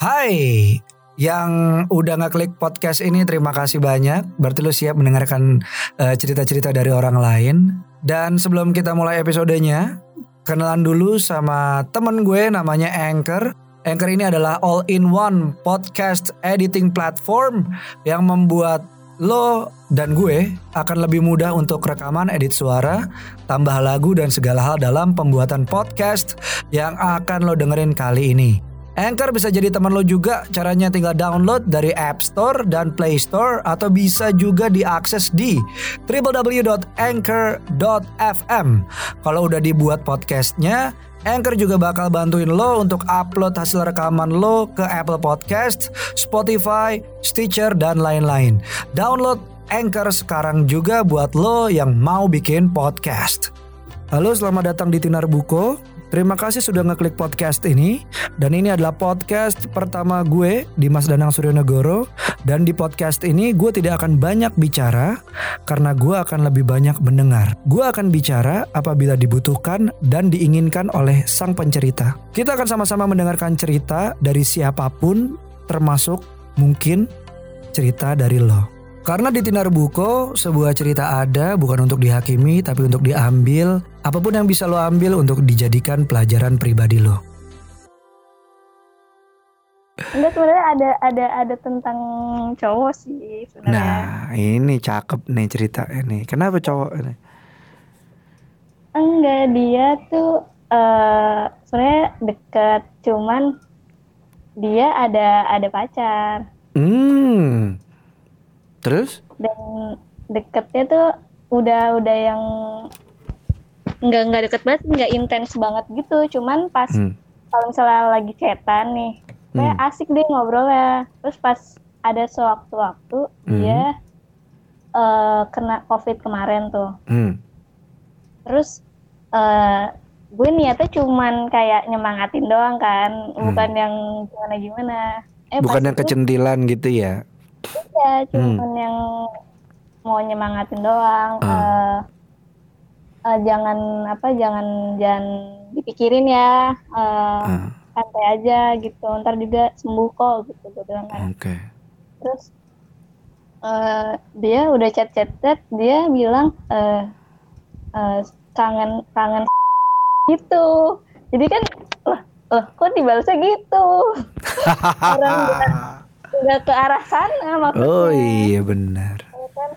Hai, yang udah ngeklik podcast ini terima kasih banyak. Berarti lu siap mendengarkan eh, cerita-cerita dari orang lain. Dan sebelum kita mulai episodenya, kenalan dulu sama temen gue namanya Anchor. Anchor ini adalah all-in-one podcast editing platform yang membuat lo dan gue akan lebih mudah untuk rekaman, edit suara, tambah lagu dan segala hal dalam pembuatan podcast yang akan lo dengerin kali ini. Anchor bisa jadi teman lo juga. Caranya tinggal download dari App Store dan Play Store atau bisa juga diakses di www.anchor.fm. Kalau udah dibuat podcastnya, Anchor juga bakal bantuin lo untuk upload hasil rekaman lo ke Apple Podcast, Spotify, Stitcher, dan lain-lain. Download Anchor sekarang juga buat lo yang mau bikin podcast. Halo, selamat datang di Tinar Buko. Terima kasih sudah ngeklik podcast ini dan ini adalah podcast pertama gue Dimas Danang Suryonegoro dan di podcast ini gue tidak akan banyak bicara karena gue akan lebih banyak mendengar. Gue akan bicara apabila dibutuhkan dan diinginkan oleh sang pencerita. Kita akan sama-sama mendengarkan cerita dari siapa pun termasuk mungkin cerita dari lo. Karena di Tinar Buko, sebuah cerita ada bukan untuk dihakimi tapi untuk diambil. Apa pun yang bisa lo ambil untuk dijadikan pelajaran pribadi lo. Enggak sebenarnya ada ada ada tentang cowok sih sebenarnya. Nah, ini cakep nih cerita ini. Kenapa cowok ini? Enggak dia tuh eh sebenarnya deket cuman dia ada ada pacar Hmm. Terus? dan deketnya tuh udah udah yang nggak nggak deket banget nggak intens banget gitu cuman pas Hmm. kalau misalnya lagi chatan nih kayak Hmm. asik deh ngobrolnya terus pas ada sewaktu-waktu Hmm. dia eh, kena covid kemarin tuh Hmm. terus eh gue niatnya cuman kayak nyemangatin doang kan bukan yang gimana gimana eh Hmm. Bukan yang itu kecentilan gitu ya. Ya cuman yang mau nyemangatin doang. Ah. eh eh, jangan apa jangan jangan dipikirin ya. Eh, Ah, santai aja gitu. Ntar juga sembuh kok gitu gue bilang kan. Oke. terus eh, dia udah chat chat chat dia bilang eh eh, kangen kangen gitu. Jadi kan lah lah kok dibalasnya gitu? Orang udah, ke arah sana maksudnya Oh iya benar. ya kan?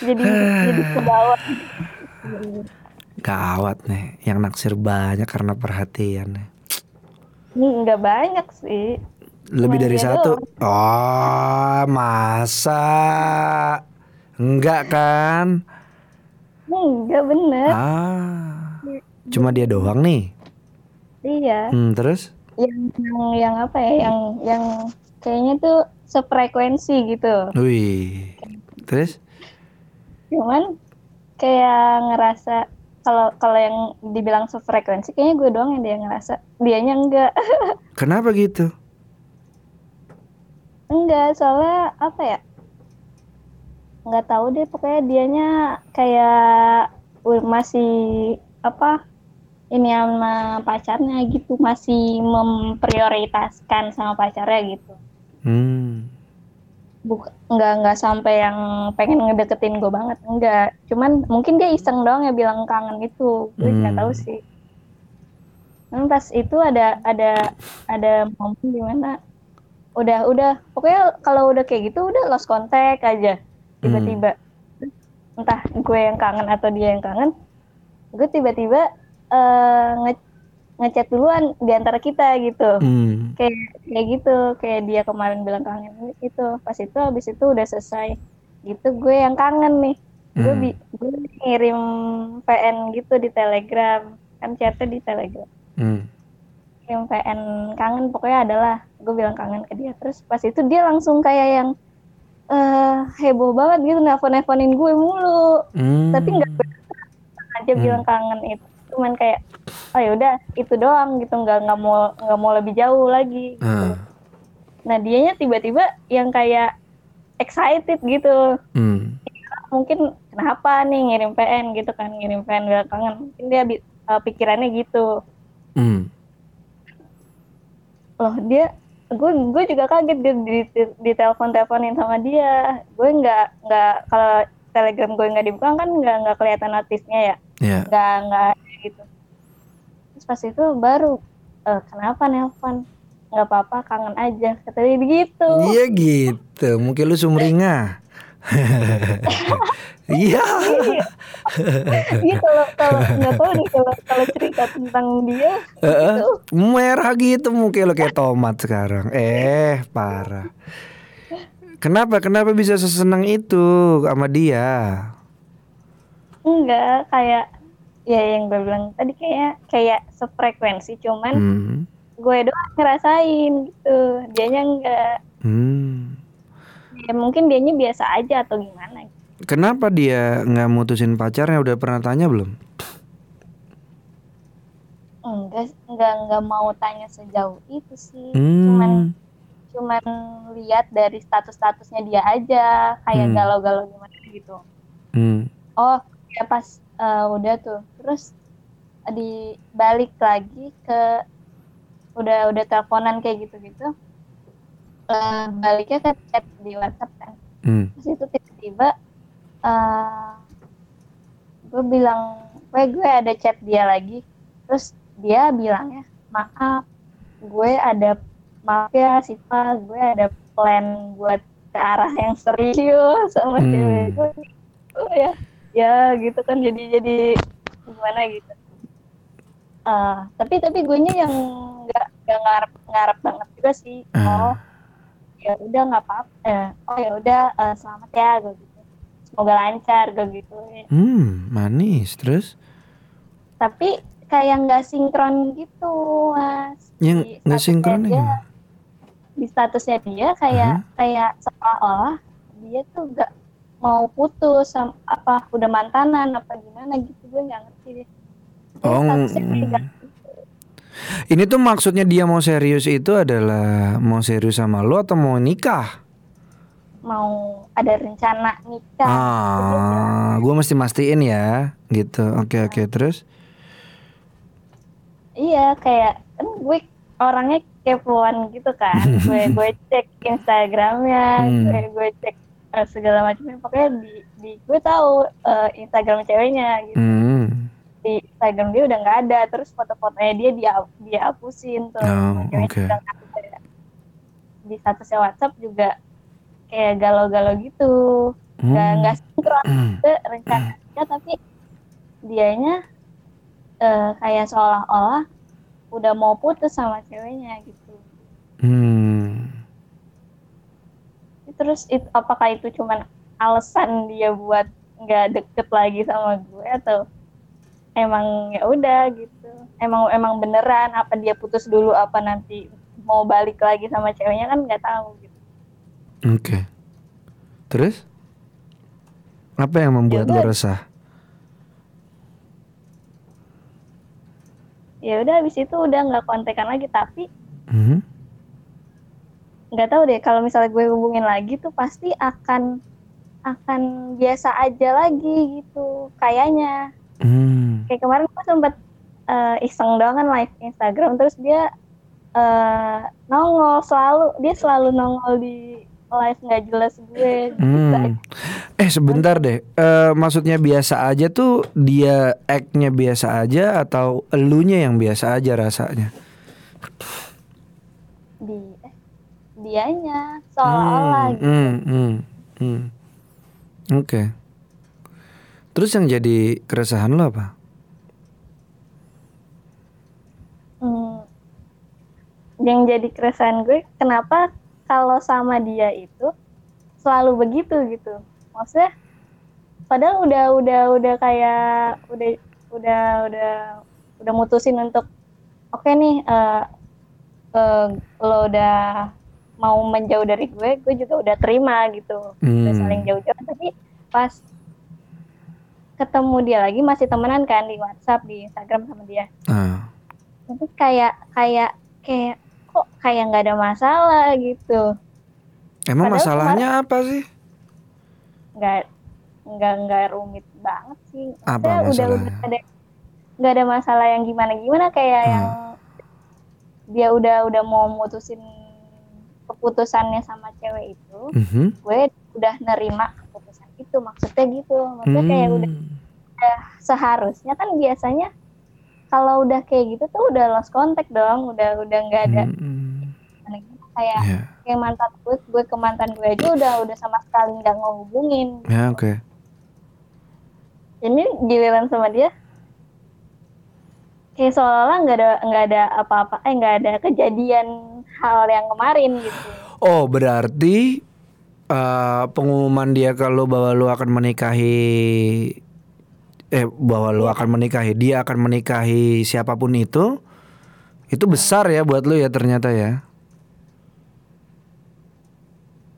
jadi jadi ke bawah Gawat nih, yang naksir banyak karena perhatian nih. ini nggak banyak sih Lebih Cuma dari satu. Oh, masa? Enggak kan? enggak bener Ah. Cuma dia doang nih. iya Hmm, terus? yang yang yang apa ya yang yang kayaknya tuh sefrekuensi gitu Wih. Terus? cuman kayak ngerasa kalau kalau yang dibilang sefrekuensi kayaknya gue doang yang dia ngerasa dianya enggak Kenapa gitu? enggak soalnya apa ya nggak tahu deh pokoknya dianya kayak masih apa ini sama pacarnya gitu masih memprioritaskan sama pacarnya gitu Hmm. Buk nggak nggak sampai yang pengen ngedeketin gue banget enggak cuman mungkin dia iseng doang ya bilang kangen gitu. Gue nggak Hmm. tahu sih. Cuman pas itu ada ada ada momen di mana udah udah. Pokoknya kalau udah kayak gitu udah lost contact aja tiba-tiba. Entah gue yang kangen atau dia yang kangen gue tiba-tiba eh, nge ngechat duluan di antara kita gitu Hmm. kayak kayak gitu kayak dia kemarin bilang kangen itu pas itu habis itu udah selesai gitu gue yang kangen nih gue Hmm. bi- gue ngirim PN gitu di Telegram kan chatnya di Telegram Hmm. ngirim PN kangen pokoknya adalah gue bilang kangen ke dia terus pas itu dia langsung kayak yang eh heboh banget gitu nelfon nelfonin gue mulu Hmm. tapi nggak aja Hmm. bilang kangen itu cuman kayak oh yaudah itu doang gitu nggak nggak mau nggak mau lebih jauh lagi gitu. Ah. Nah dianya tiba-tiba yang kayak excited gitu. Hmm. Mungkin kenapa nih ngirim PN gitu kan ngirim PN bilang kangen. Mungkin dia eh, pikirannya gitu. Hmm. Loh dia gue gue juga kaget gue di, di, di telepon teleponin sama dia gue nggak nggak kalau telegram gue nggak dibuka kan nggak nggak kelihatan notisnya ya Ya. nggak nggak ada gitu terus pas itu baru "Eh, kenapa nelpon nggak apa-apa kangen aja kata dia begitu Iya gitu. Mungkin lu sumringah. Iya. Iya kalau kalau nggak tahu nih kalau kalau cerita tentang dia Heeh. gitu. Merah gitu mungkin lo kayak tomat sekarang. Eh, parah. Kenapa? Kenapa bisa sesenang itu sama dia? enggak kayak ya yang gue bilang tadi kayak kayak sefrekuensi cuman Hmm. gue doang ngerasain gitu dianya enggak Hmm. ya mungkin dianya biasa aja atau gimana Kenapa dia nggak mutusin pacarnya? Udah pernah tanya belum? enggak enggak enggak mau tanya sejauh itu sih cuman Hmm. cuman lihat dari status-statusnya dia aja kayak Hmm. galau-galau gimana gitu Hmm. oh ya pas eh, udah tuh. Terus dibalik lagi ke udah udah teleponan kayak gitu-gitu Eh, baliknya ke chat di WhatsApp kan. Hmm. terus itu tiba-tiba eh gue bilang gue gue ada chat dia lagi. Terus dia bilangnya maaf gue ada maaf ya Siva gue ada plan buat ke arah yang serius sama Hmm. cewek gue. Oh ya ya gitu kan jadi jadi gimana gitu Eh, tapi tapi gue nya yang nggak nggak ngarep ngarep banget juga sih Ah. oh ya udah nggak apa-apa eh, oh ya udah eh, selamat ya gue gitu semoga lancar gue gitu Hmm, manis. Terus? tapi kayak nggak sinkron gitu mas Yang nggak sinkron gimana? di statusnya dia kayak Aha. kayak seolah-olah dia tuh nggak mau putus sama apa udah mantanan apa gimana gitu gue nggak ngerti deh Oh, nggak- Ini tuh maksudnya dia mau serius itu adalah mau serius sama lo atau mau nikah? mau ada rencana nikah gitu. Ah, gue mesti mastiin ya, gitu. Oke oke terus. Iya kayak kan gue orangnya kepoan gitu kan. gue gue cek Instagramnya, Hmm. gue gue cek eh, segala macamnya. Pokoknya di, di gue tahu eh, Instagram ceweknya gitu. Hmm. Di Instagram dia udah nggak ada. Terus foto-fotonya dia dia dia hapusin tuh. Oh, udah nggak ada. Di statusnya WhatsApp juga kayak galau-galau gitu. Nggak Hmm. nggak sinkron Hmm. ke rencana nikah, tapi dianya eh, kayak seolah-olah udah mau putus sama ceweknya gitu. Hmm. Terus it, apakah itu cuman alasan dia buat nggak deket lagi sama gue atau emang ya udah gitu. Emang emang beneran apa dia putus dulu apa nanti mau balik lagi sama ceweknya kan nggak tahu gitu. Oke. Terus? Apa yang membuat Ya lo resah? Ya udah habis itu udah nggak kontekan lagi tapi Hmm. Nggak tahu deh kalau misalnya gue hubungin lagi tuh pasti akan akan biasa aja lagi gitu kayaknya Hmm. kayak kemarin gue sempet eh, iseng doang kan live Instagram terus dia eh, nongol selalu dia selalu nongol di live nggak jelas gue Hmm. Eh sebentar deh. Eh maksudnya biasa aja tuh dia act-nya biasa aja atau elunya yang biasa aja rasanya? di dianya seolah-olah gitu. Hmm, hmm, hmm. Oke. Terus yang jadi keresahan lo apa? Hmm. yang jadi keresahan gue kenapa kalau sama dia itu selalu begitu gitu maksudnya padahal udah udah udah kayak udah udah udah udah mutusin untuk oke nih eh eh, lo udah mau menjauh dari gue gue juga udah terima gitu udah Hmm. saling jauh-jauh tapi pas ketemu dia lagi masih temenan kan di WhatsApp di Instagram sama dia Ah. tapi kayak kayak kayak kok kayak nggak ada masalah gitu Emang Padahal masalahnya apa sih? nggak nggak nggak rumit banget sih Apa udah udah ada nggak ada masalah yang gimana gimana kayak Hmm. yang dia udah udah mau mutusin keputusannya sama cewek itu Mhm. gue udah nerima keputusan itu maksudnya gitu maksudnya kayak Hmm. udah seharusnya kan biasanya kalau udah kayak gitu tuh udah lost contact dong udah udah nggak ada Hmm. kayak Ya, kayak mantan gue gue ke mantan gue aja udah udah sama sekali nggak ngehubungin ya oke. ini giliran sama dia kayak seolah-olah nggak ada nggak ada apa-apa eh nggak ada kejadian hal yang kemarin gitu. Oh berarti eh, pengumuman dia kalau bahwa lu akan menikahi eh bahwa lu akan menikahi dia akan menikahi siapa pun itu itu besar ya buat lu ya ternyata ya.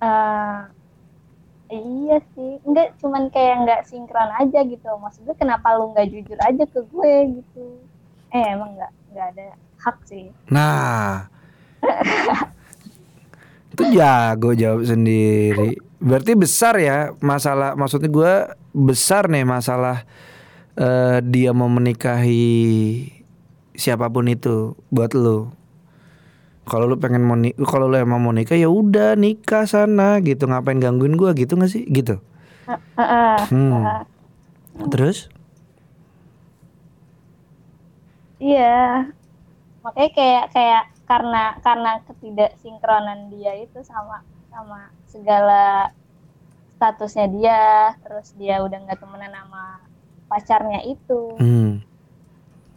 Eh, iya sih. Nggak cuman kayak nggak sinkron aja gitu. Maksudnya kenapa lu nggak jujur aja ke gue gitu eh emang nggak nggak ada hak sih Nah itu jago jawab sendiri. Berarti besar ya masalah maksudnya gue besar nih masalah eh, dia mau menikahi siapa pun itu buat lu. Kalau lu pengen mau ni- kalau lu emang mau nikah ya udah nikah sana gitu ngapain gangguin gua gitu gak sih gitu. Heeh. Hmm. Heeh. Terus? Iya, makanya kayak kayak karena karena ketidaksinkronan dia itu sama sama segala statusnya dia, terus dia udah nggak temenan sama pacarnya itu, Hmm.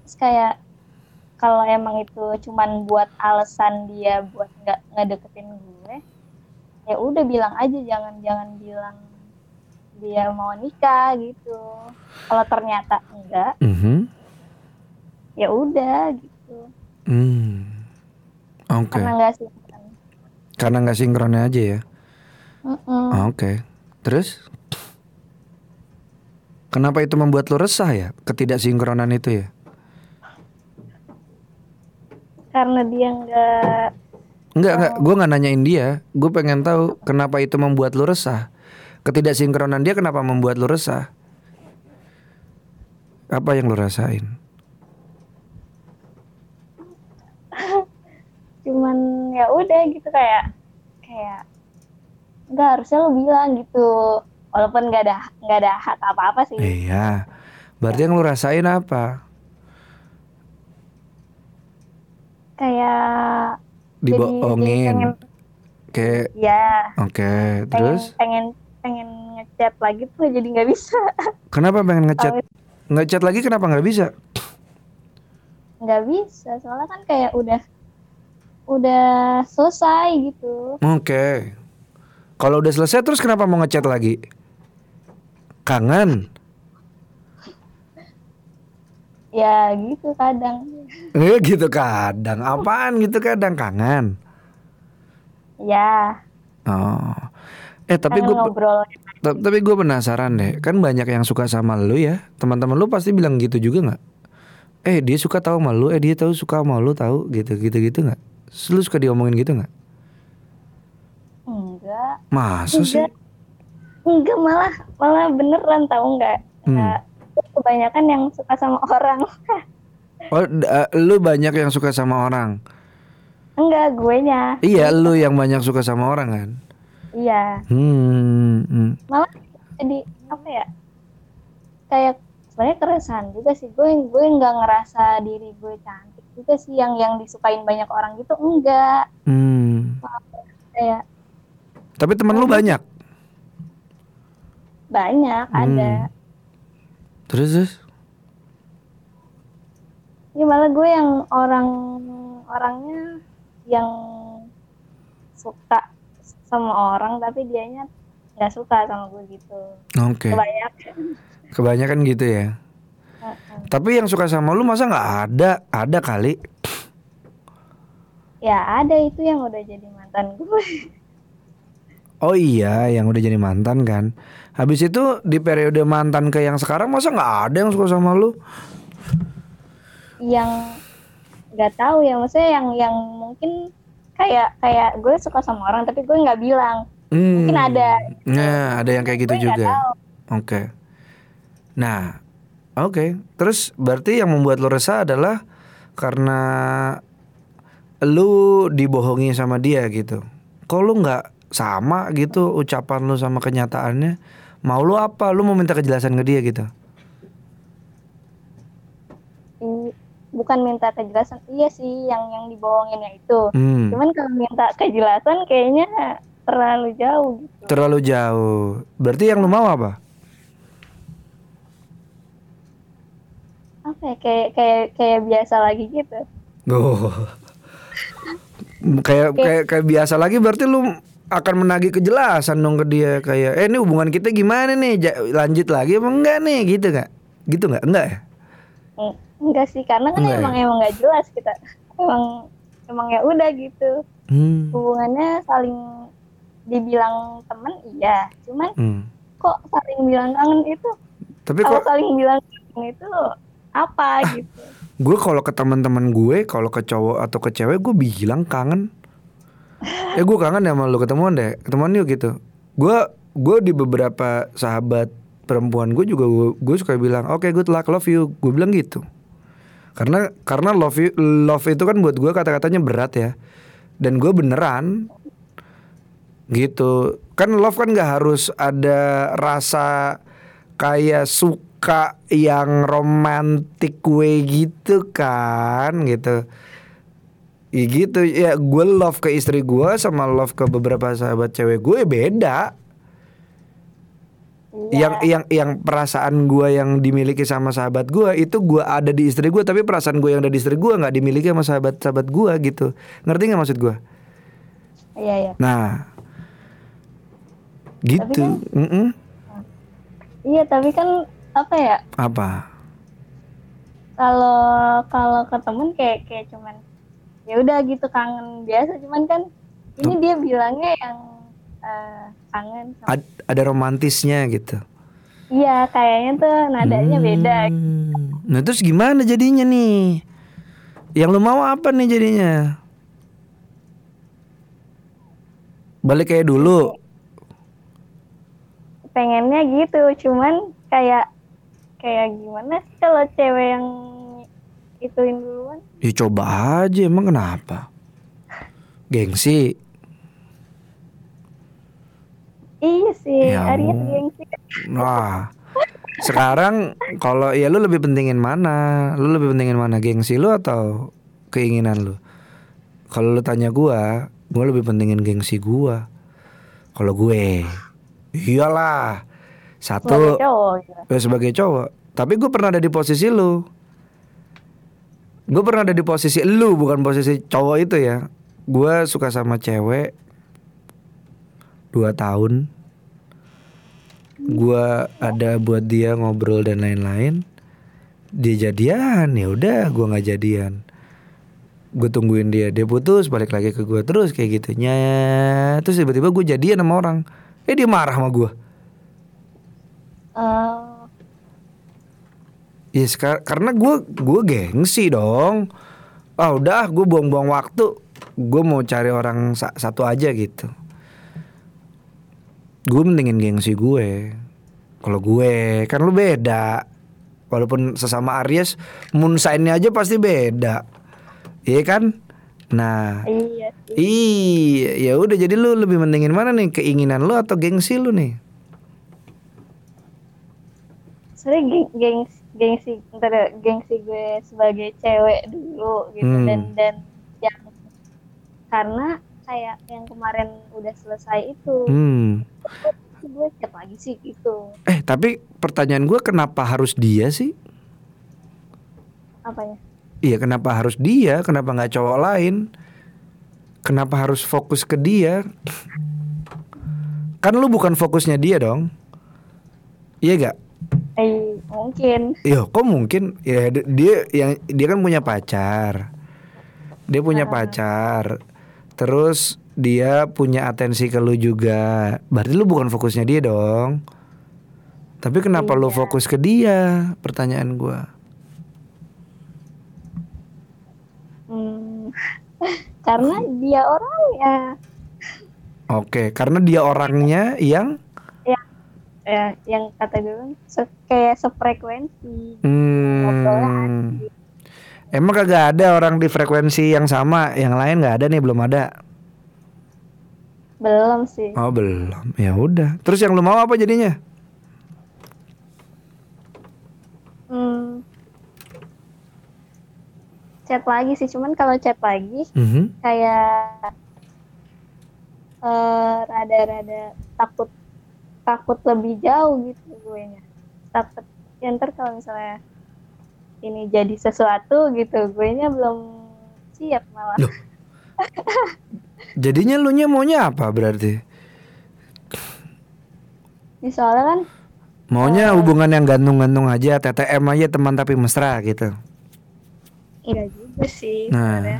terus kayak kalau emang itu cuman buat alasan dia buat nggak ngedeketin gue, ya udah bilang aja jangan jangan bilang dia mau nikah gitu. Kalau ternyata enggak, Mhm. Ya udah gitu. Hmm. Oke. karena nggak sih Karena nggak sinkronnya aja ya. Mm-mm. Oke. Terus? Kenapa itu membuat lo resah ya? Ketidaksinkronan itu ya? karena dia nggak Enggak, enggak. Gue nggak nanyain dia. Gue pengen tahu kenapa itu membuat lo resah. Ketidaksinkronan dia kenapa membuat lo resah? Apa yang lo rasain? Cuman ya udah gitu kayak kayak nggak harusnya lo bilang gitu walaupun nggak ada nggak ada hak apa apa sih Iya. Berarti yang lo rasain apa? kayak Dibohongin. Kayak ya oke. Terus pengen pengen ngechat lagi tuh jadi nggak bisa kenapa pengen ngechat? Ngechat lagi kenapa nggak bisa? nggak bisa soalnya kan kayak udah udah selesai gitu Oke. Kalau udah selesai terus kenapa mau ngechat lagi? Kangen. ya gitu kadang Eh gitu kadang. Apaan gitu kadang kangen. ya Oh. Eh tapi gue tapi gue penasaran deh. Kan banyak yang suka sama lu ya. Teman-teman lu pasti bilang gitu juga nggak? Eh dia suka tahu sama lu. Eh dia tahu suka sama lu tahu gitu gitu gitu nggak? Lu suka diomongin gitu nggak? enggak Masa sih? enggak enggak malah malah beneran tahu nggak Hmm. Kebanyakan yang suka sama orang Oh, eh, lu banyak yang suka sama orang. enggak gue nya Iya, lu yang banyak suka sama orang kan. iya Hmm. hmm. malah jadi apa ya kayak sebenarnya keresahan juga sih gue gue nggak ngerasa diri gue cantik juga sih yang yang disukain banyak orang gitu enggak hmm. kayak Tapi teman lu banyak. banyak Hmm. ada Terus terus? ya malah gue yang orang orangnya yang suka sama orang tapi dianya nggak suka sama gue gitu Oke. kebanyakan Kebanyakan gitu ya. Tapi yang suka sama lu masa nggak ada? Ada kali. ya ada itu yang udah jadi mantan gue Oh iya, yang udah jadi mantan kan. Habis itu di periode mantan ke yang sekarang masa nggak ada yang suka sama lu? yang nggak tahu ya maksudnya yang yang mungkin kayak kayak gue suka sama orang tapi gue nggak bilang Hmm. Mungkin ada. Nah, ada yang kayak gitu Gue juga. Oke. Nah, oke. Terus berarti yang membuat lo resah adalah karena lu dibohongi sama dia gitu. kok lu nggak sama gitu ucapan lu sama kenyataannya mau lu apa lu mau minta kejelasan ke dia gitu I- bukan minta kejelasan iya sih yang yang dibohonginnya itu hmm. cuman kalau minta kejelasan kayaknya terlalu jauh gitu terlalu jauh berarti yang lu mau apa apa ya kayak kayak kayak biasa lagi gitu. Oh. kayak kayak kayak biasa lagi berarti lu akan menagih kejelasan dong ke dia kayak eh ini hubungan kita gimana nih? Ja- lanjut lagi apa enggak nih? Gitu nggak? Gitu nggak? Enggak ya? Eng- enggak sih karena kan Enggak ya? emang emang nggak jelas kita. Emang emang ya udah gitu. Hmm. hubungannya saling dibilang temen iya. Cuman hmm. kok saling bilang kangen itu? Tapi kok saling bilang kangen itu apa gitu. gue kalau ke teman-teman gue kalau ke cowok atau ke cewek gue bilang kangen. Eh gue kangen ya sama lu ketemuan deh. Ketemuan yuk gitu. Gue gue di beberapa sahabat perempuan gue juga gue, suka bilang oke good luck love you. Gue bilang gitu. Karena karena love you, love itu kan buat gue kata-katanya berat ya. Dan gue beneran gitu. Kan love kan nggak harus ada rasa kayak suka yang romantic way gitu kan gitu. Ya gitu ya gue love ke istri gue sama love ke beberapa sahabat cewek gue beda. Iya. Yang yang yang perasaan gue yang dimiliki sama sahabat gue itu gue ada di istri gue tapi perasaan gue yang ada di istri gue nggak dimiliki sama sahabat sahabat gue gitu. Ngerti nggak maksud gue? Iya iya. Nah. Gitu. Mm-mm. iya tapi kan apa ya apa kalau kalau ke temen kayak kayak cuman ya udah gitu kangen biasa cuman kan ini dia bilangnya yang eh, kangen sama- Ad- ada romantisnya gitu iya kayaknya tuh nadanya beda Hmm. Nah terus gimana jadinya nih? Yang lu mau apa nih jadinya? Balik kayak dulu. pengennya gitu cuman kayak kayak gimana sih kalau cewek yang ituin duluan Ya coba aja emang kenapa? Gengsi. iya sih Ya Arya ampun. gengsi Wah. Sekarang kalau ya lu lebih pentingin mana? Lu lebih pentingin mana? Gengsi lu atau keinginan lu? Kalau lu tanya gua, gua lebih pentingin gengsi gua. Kalau gue, iyalah. Sebagai Satu, cowok gitu. Ya sebagai cowok. Tapi gue pernah ada di posisi lu. Gue pernah ada di posisi lu Bukan posisi cowok itu ya. Gue suka sama cewek Dua tahun. Gue ada buat dia ngobrol dan lain-lain. Dia jadian ya udah gue nggak jadian. Gue tungguin dia Dia putus balik lagi ke gue Terus kayak gitu Nyet. Terus tiba-tiba gue jadian sama orang. Eh dia marah sama gue Eh, Ya sekar- karena gue gue gengsi dong. Ah udah gue buang-buang waktu. Gue mau cari orang sa- satu aja gitu. Gue mendingin gengsi gue. Kalau gue kan lu beda. Walaupun sesama Aries, moon sign-nya aja pasti beda. Iya kan? Nah, iya iya ya udah jadi lu lebih mendingin mana nih keinginan lu atau gengsi lu nih? Sebenarnya geng, gengsi gengsi ntar ya, gengsi gue sebagai cewek dulu gitu Hmm. dan dan yang karena kayak yang kemarin udah selesai itu Hmm. gue chat lagi sih gitu Eh tapi pertanyaan gue kenapa harus dia sih? apanya Iya kenapa harus dia? Kenapa nggak cowok lain? Kenapa harus fokus ke dia? Kan lu bukan fokusnya dia dong. Iya gak? Eh mungkin Iya, kok mungkin? Ya dia yang dia kan punya pacar. Dia punya pacar. Terus dia punya atensi ke lu juga. Berarti lu bukan fokusnya dia dong. Tapi kenapa lu fokus ke dia? Pertanyaan gua. hmm, karena dia orangnya Oke, karena dia orangnya yang ya yang kata gue kan se- kayak sefrekuensi Hmm. Emang kagak ada orang di frekuensi yang sama, yang lain nggak ada nih belum ada. belum sih Oh belum. Ya udah. Terus yang lu mau apa jadinya? hmm. chat lagi sih cuman kalau chat lagi Mhm. kayak eh, rada-rada takut takut lebih jauh gitu gue nya takut ya ntar kalau misalnya ini jadi sesuatu gitu gue nya belum siap malah Loh. Jadinya lu nya maunya apa berarti? Ini soalnya kan Maunya hubungan yang gantung-gantung aja, TTM aja teman tapi mesra gitu. iya juga sih Nah. sebenarnya.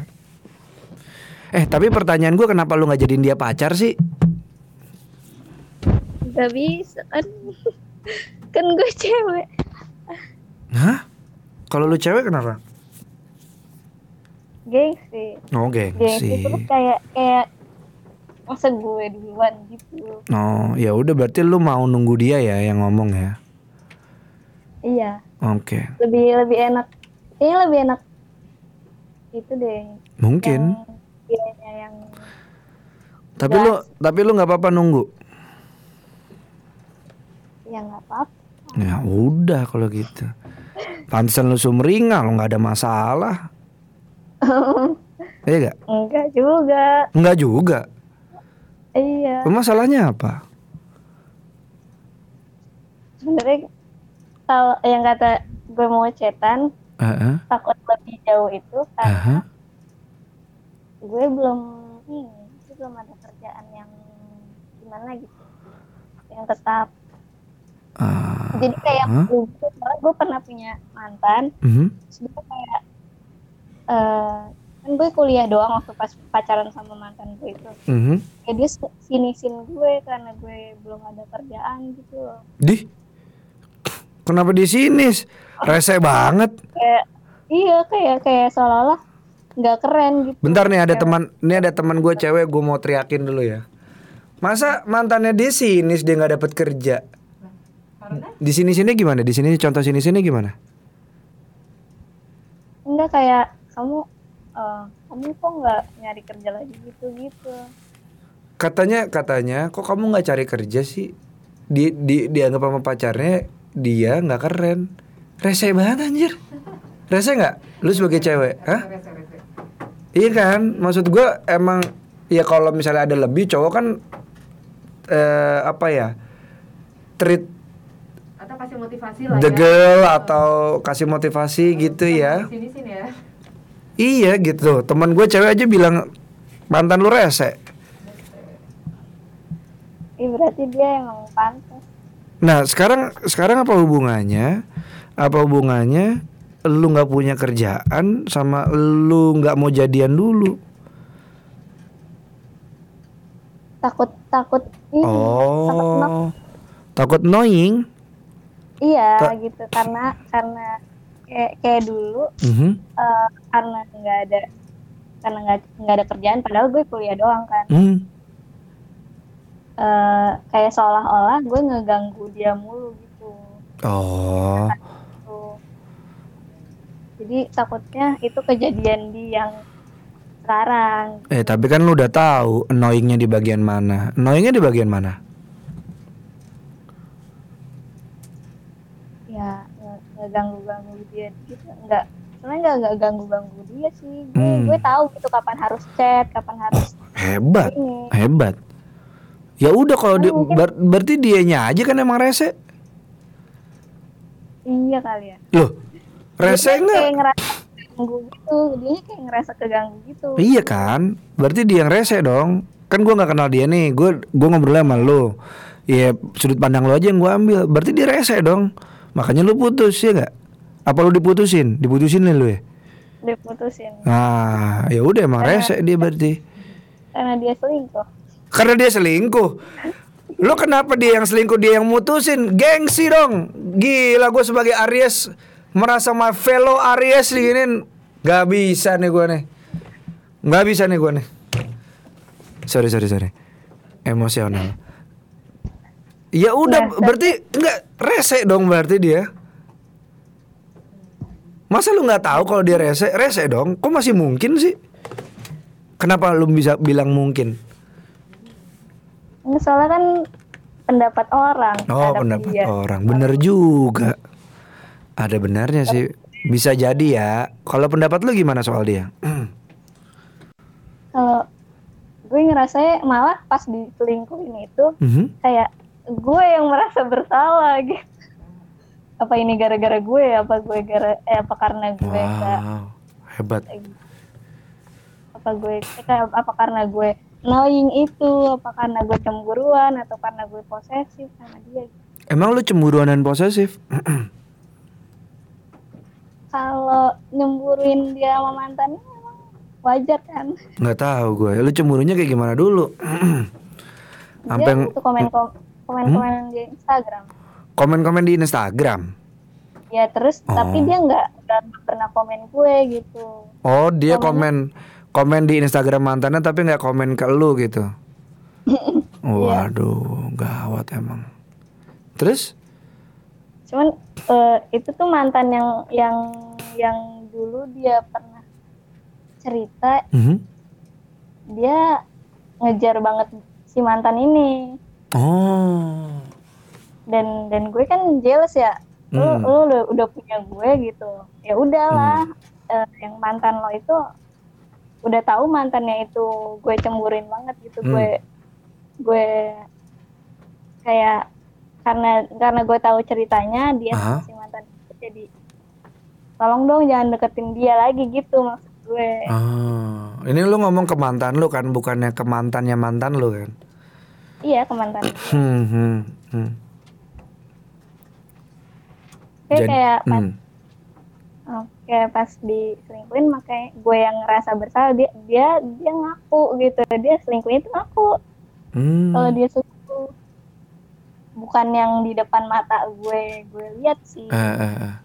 Eh tapi pertanyaan gue kenapa lu nggak jadiin dia pacar sih? Gak bisa kan kan gue cewek Hah? Kalau lu cewek kenapa? gengsi Oh gengsi gengsi. terus kayak kayak masa gue duluan gitu Oh ya udah berarti lu mau nunggu dia ya yang ngomong ya. iya Oke. lebih lebih enak ini lebih enak itu deh Mungkin. yang dianya yang Tapi lu tapi lu nggak apa-apa nunggu. Yang nggak apa Ya udah kalau gitu. Pantesan lu sumringah lu nggak ada masalah. Iya gak? enggak juga Enggak juga. iya Masalahnya apa? sebenarnya kalau yang kata gue mau chatan Heeh. takut lebih jauh itu karena Aha. gue belum ini belum ada kerjaan yang gimana gitu yang tetap Ah, jadi kayak Hah? gue, gue pernah punya mantan mhm. terus gue kayak eh kan gue kuliah doang waktu pas pacaran sama mantan gue itu Mhm. ya dia sinisin gue karena gue belum ada kerjaan gitu loh Di Kenapa di sini? Rese banget. kayak iya kayak kayak seolah-olah nggak keren gitu Bentar nih ada teman, ini ada teman gue cewek, gue mau teriakin dulu ya. Masa mantannya dia sinis dia nggak dapat kerja? Di sini sini gimana? Di sini contoh sini sini gimana? enggak kayak kamu eh, kamu kok nggak nyari kerja lagi gitu gitu Katanya katanya kok kamu nggak cari kerja sih? Di di dianggap sama pacarnya dia nggak keren. Rese banget anjir. Rese nggak? Lu sebagai cewek, hah? Iya kan? Maksud gue emang ya kalau misalnya ada lebih cowok kan eh, apa ya? Treat kasih motivasi lah the ya atau kasih motivasi gitu ya. sini sini ya Iya gitu. Teman gue cewek aja bilang mantan lu rese. Ih, berarti dia emang pantas Nah sekarang sekarang apa hubungannya? Apa hubungannya? Lu nggak punya kerjaan sama lu nggak mau jadian dulu? takut takut ini takut knock. Oh, takut knowing? Iya Ta- gitu karena karena kayak kayak dulu Mhm. eh, karena nggak ada karena nggak nggak ada kerjaan padahal gue kuliah doang kan Hmm. Eh, kayak seolah-olah gue ngeganggu dia mulu gitu Oh, Tuh. jadi takutnya itu kejadian di yang sekarang eh tapi kan lu udah tahu annoyingnya di bagian mana? Annoyingnya di bagian mana? ya nge- ngeganggu-ganggu dia gitu enggak sebenarnya nggak nggak ganggu-ganggu dia sih gue Hmm. gue tahu gitu kapan harus chat kapan harus Hebat, ini hebat. Ya udah kalau dia, Mungkin- ber- berarti dianya aja kan emang rese. iya kali ya Loh, rese nggak? kayak ngerasa keganggu gitu dia kayak ngerasa keganggu gitu Iya kan, berarti dia yang rese dong. Kan gua nggak kenal dia nih, gue gua ngobrol sama lu. Iya sudut pandang lu aja yang gua ambil. Berarti dia rese dong. Makanya lu putus ya nggak? Apa lu diputusin? Diputusin nih lu ya? diputusin Nah, ya udah emang rese dia berarti. karena dia selingkuh Karena dia selingkuh. Lu kenapa dia yang selingkuh dia yang mutusin? Gengsi dong. Gila gue sebagai Aries merasa my fellow Aries diginin Gak bisa nih gue nih. Gak bisa nih gue nih. Sorry sorry sorry. Emosional. Ya udah berarti enggak rese dong berarti dia. Masa lu nggak tahu kalau dia rese? Rese dong. Kok masih mungkin sih? Kenapa lu bisa bilang mungkin? Ini soalnya kan pendapat orang. Oh pendapat dia. orang Bener juga Ada benarnya sih Bisa jadi ya Kalau pendapat lu gimana soal dia? Kalau gue ngerasa malah pas diselingkuhin itu Mhm. kayak gue yang merasa bersalah gitu. Apa ini gara-gara gue? Apa gue gara? Eh apa karena gue? Wow Hebat Apa gue? eh, kayak apa karena gue knowing itu? Apa karena gue cemburuan? Atau karena gue posesif sama dia? Emang lu cemburuan dan posesif? Kalau nyemburuin dia sama mantannya emang wajar kan? Nggak tahu gue Lu cemburunya kayak gimana dulu? Sampai dia tuh komen komen komen di Instagram. komen-komen di Instagram Ya terus tapi Oh. dia nggak pernah komen gue gitu. Oh dia komen Komen di Instagram mantannya tapi nggak komen ke lu gitu Iya. Waduh Gawat emang Terus? Cuman eh, itu tuh mantan yang yang yang dulu dia pernah cerita Mhm. dia ngejar banget si mantan ini Oh dan dan gue kan jealous ya. Lu, Hmm. lu udah, udah punya gue gitu. Ya udahlah eh, yang mantan lo itu udah tahu mantannya itu gue cemburin banget gitu Hmm. gue gue kayak karena karena gue tahu ceritanya dia Aha. sama si mantan jadi tolong dong jangan deketin dia lagi gitu maksud gue Ah, ini lu ngomong ke mantan lu kan, bukannya ke mantannya mantan lu kan? Iya ke mantan Hmm, hmm, hmm. Kayak Jadi- kayak pas hmm. oke pas diselingkuhin makanya gue yang ngerasa bersalah dia dia dia ngaku gitu dia selingkuhin itu ngaku Hmm. kalau dia selingkuh bukan yang di depan mata gue gue lihat sih Eh, eh, eh.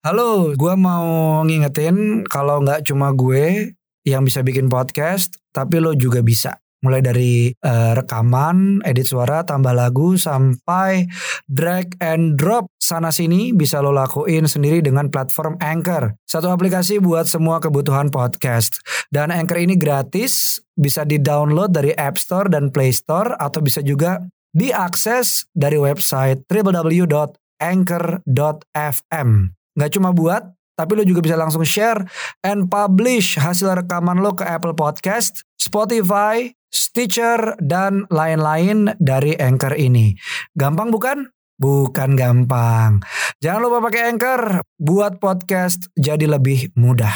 Halo, gua mau ngingetin kalau nggak cuma gue yang bisa bikin podcast, tapi lo juga bisa. Mulai dari eh, rekaman, edit suara, tambah lagu, sampai drag and drop sana sini bisa lo lakuin sendiri dengan platform Anchor. Satu aplikasi buat semua kebutuhan podcast. Dan Anchor ini gratis, bisa di-download dari App Store dan Play Store atau bisa juga diakses dari website www.anchor.fm. Nggak cuma buat, tapi lo juga bisa langsung share and publish hasil rekaman lo ke Apple Podcast, Spotify, Stitcher, dan lain-lain dari Anchor ini. Gampang bukan? Bukan gampang. Jangan lupa pakai Anchor buat podcast jadi lebih mudah.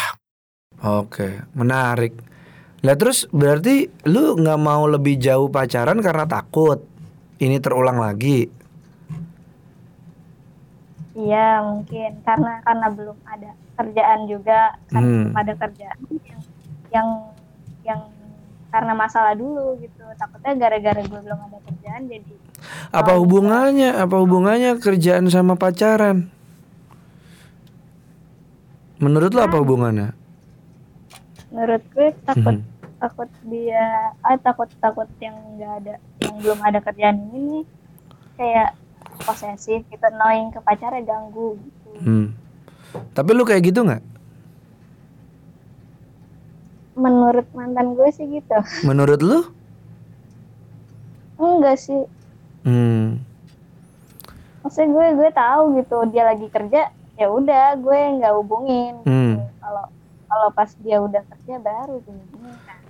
Oke, menarik. Lah terus berarti lu nggak mau lebih jauh pacaran karena takut ini terulang lagi. Iya mungkin karena karena belum ada kerjaan juga karena Hmm. belum ada kerjaan yang yang yang karena masalah dulu gitu takutnya gara-gara gue belum ada kerjaan jadi Apa hubungannya? Apa hubungannya kerjaan sama pacaran? Menurut lu apa hubungannya? menurut gue takut Mhm. takut dia ah takut takut yang nggak ada yang belum ada kerjaan ini kayak posesif gitu annoying ke pacarnya ganggu gitu Hmm. Tapi lu kayak gitu nggak? menurut mantan gue sih gitu Menurut lu? enggak sih Hmm. maksudnya gue gue tahu gitu dia lagi kerja ya udah gue nggak hubungin gitu. Hmm. kalau kalau pas dia udah kerja baru gue hubungin kan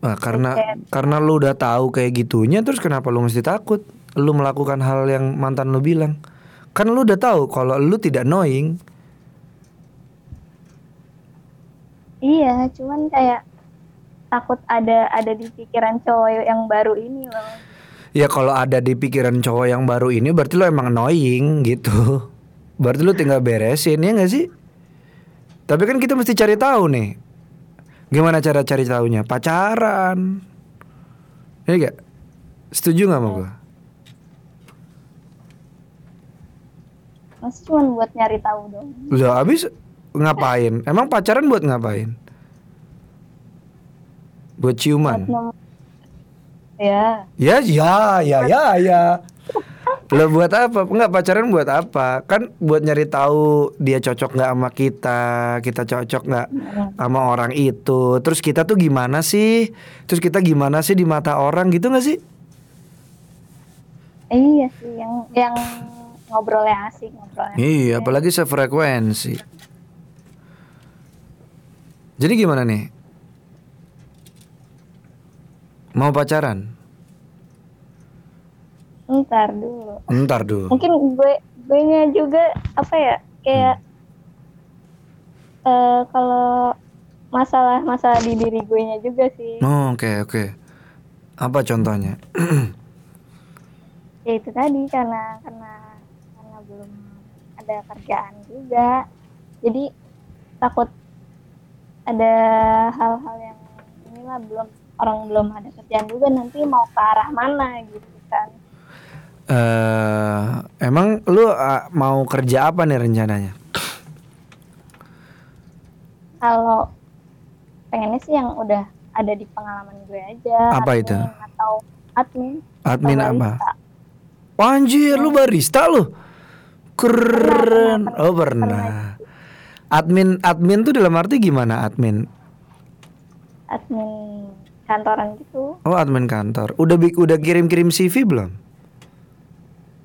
Nah, karena Kayak- karena lu udah tahu kayak gitunya terus kenapa lu mesti takut? Lu melakukan hal yang mantan lu bilang. Kan lu udah tahu kalau lu tidak knowing. iya cuman kayak takut ada ada di pikiran cowok yang baru ini loh Ya kalau ada di pikiran cowok yang baru ini berarti lu emang annoying gitu. Berarti lu tinggal beresin ya gak sih? Tapi kan kita mesti cari tahu nih. Gimana cara cari tahunya? Pacaran. Iya gak? Setuju gak sama gue? Masih cuman buat nyari tahu dong Udah habis ngapain? Emang pacaran buat ngapain? Buat ciuman? Ya Ya, ya, ya, ya, ya. Lo buat apa? Enggak pacaran buat apa? Kan buat nyari tahu dia cocok nggak sama kita, kita cocok nggak sama orang itu. Terus kita tuh gimana sih? Terus kita gimana sih di mata orang gitu nggak sih? iya sih yang yang ngobrolnya asik ngobrolnya Iya, apalagi sefrekuensi. Jadi gimana nih? Mau pacaran? ntar dulu Ntar dulu. mungkin gue gue nya juga apa ya kayak eh kalau masalah masalah di diri gue nya juga sih Oh, Oke oke. Apa contohnya? ya itu tadi karena karena ada kerjaan juga jadi takut ada hal-hal yang inilah belum orang belum ada kerjaan juga nanti mau ke arah mana gitu kan eh emang lu ah, mau kerja apa nih rencananya? kalau pengennya sih yang udah ada di pengalaman gue aja Apa admin itu? atau admin Admin atau apa? barista. Anjir, lu barista lu. Keren. pernah, Oh, pernah. Admin admin tuh dalam arti gimana admin? admin kantoran gitu Oh, admin kantor. Udah udah kirim-kirim CV belum?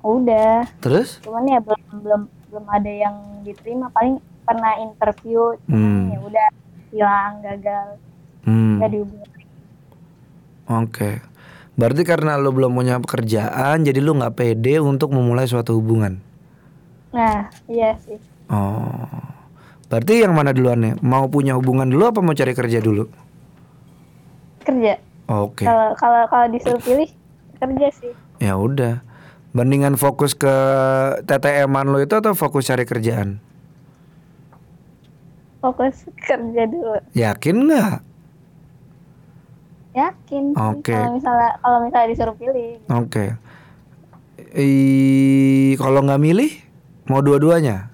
udah Terus? cuman ya belum belum belum ada yang diterima paling pernah interview cuman Hmm. ya udah hilang gagal Hmm. nggak dihubungi Oke. Berarti karena lu belum punya pekerjaan, jadi lu nggak pede untuk memulai suatu hubungan. Nah iya sih Oh. Berarti yang mana duluan nih? Mau punya hubungan dulu apa mau cari kerja dulu? kerja Oke. kalau kalau kalau disuruh pilih kerja sih Ya udah. Bandingan fokus ke TTM-an lo itu atau fokus cari kerjaan? fokus kerja dulu Yakin nggak? yakin Oke. kalau misalnya kalau misalnya disuruh pilih Oke. Ih, kalau nggak milih, mau dua-duanya?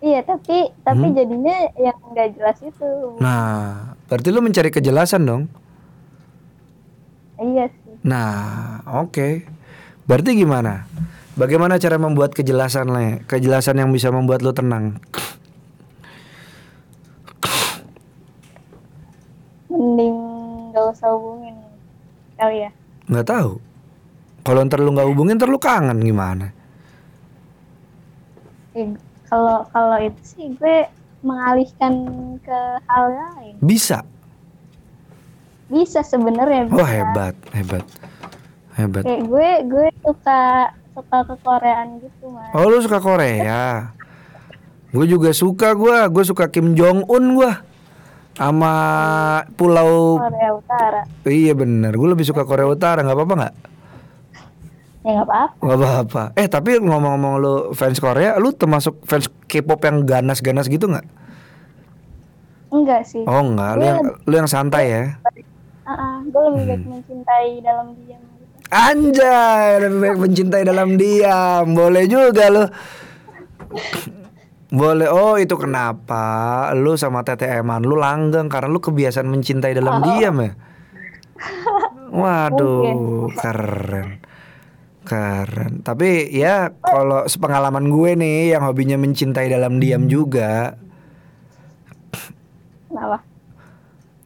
iya tapi tapi Hmm. jadinya yang nggak jelas itu Nah, berarti lu mencari kejelasan dong. iya sih Nah, oke. Berarti gimana? Bagaimana cara membuat kejelasan le? Kejelasan yang bisa membuat lu tenang. mending nggak usah hubungin kali ya Nggak tahu. Kalau ntar lu nggak hubungin, ntar lu kangen gimana? Eh, kalau kalau itu sih gue mengalihkan ke hal lain Bisa. bisa sebenarnya. Wah hebat, hebat, hebat. kayak gue gue suka suka ke Koreaan gitu mas Oh lu suka Korea? Gue juga suka gue, gue suka Kim Jong Un gue. Sama Pulau, Korea Utara iya bener, gue lebih suka Korea Utara, nggak apa-apa nggak? Ya nggak apa-apa Nggak apa-apa. Eh tapi ngomong-ngomong lu fans Korea, lu termasuk fans K-pop yang ganas-ganas gitu nggak? enggak sih Oh nggak, lu yang lu yang santai ya? Ah, ah, gue lebih baik Hmm. mencintai dalam diam gitu Anjay, lebih baik mencintai dalam diam. Boleh juga lu. Boleh. Oh, itu kenapa lu sama TTM-an lu langgeng karena lu kebiasaan mencintai dalam diam ya? Waduh, keren. Keren. Tapi ya kalau sepengalaman gue nih yang hobinya mencintai dalam diam juga, kenapa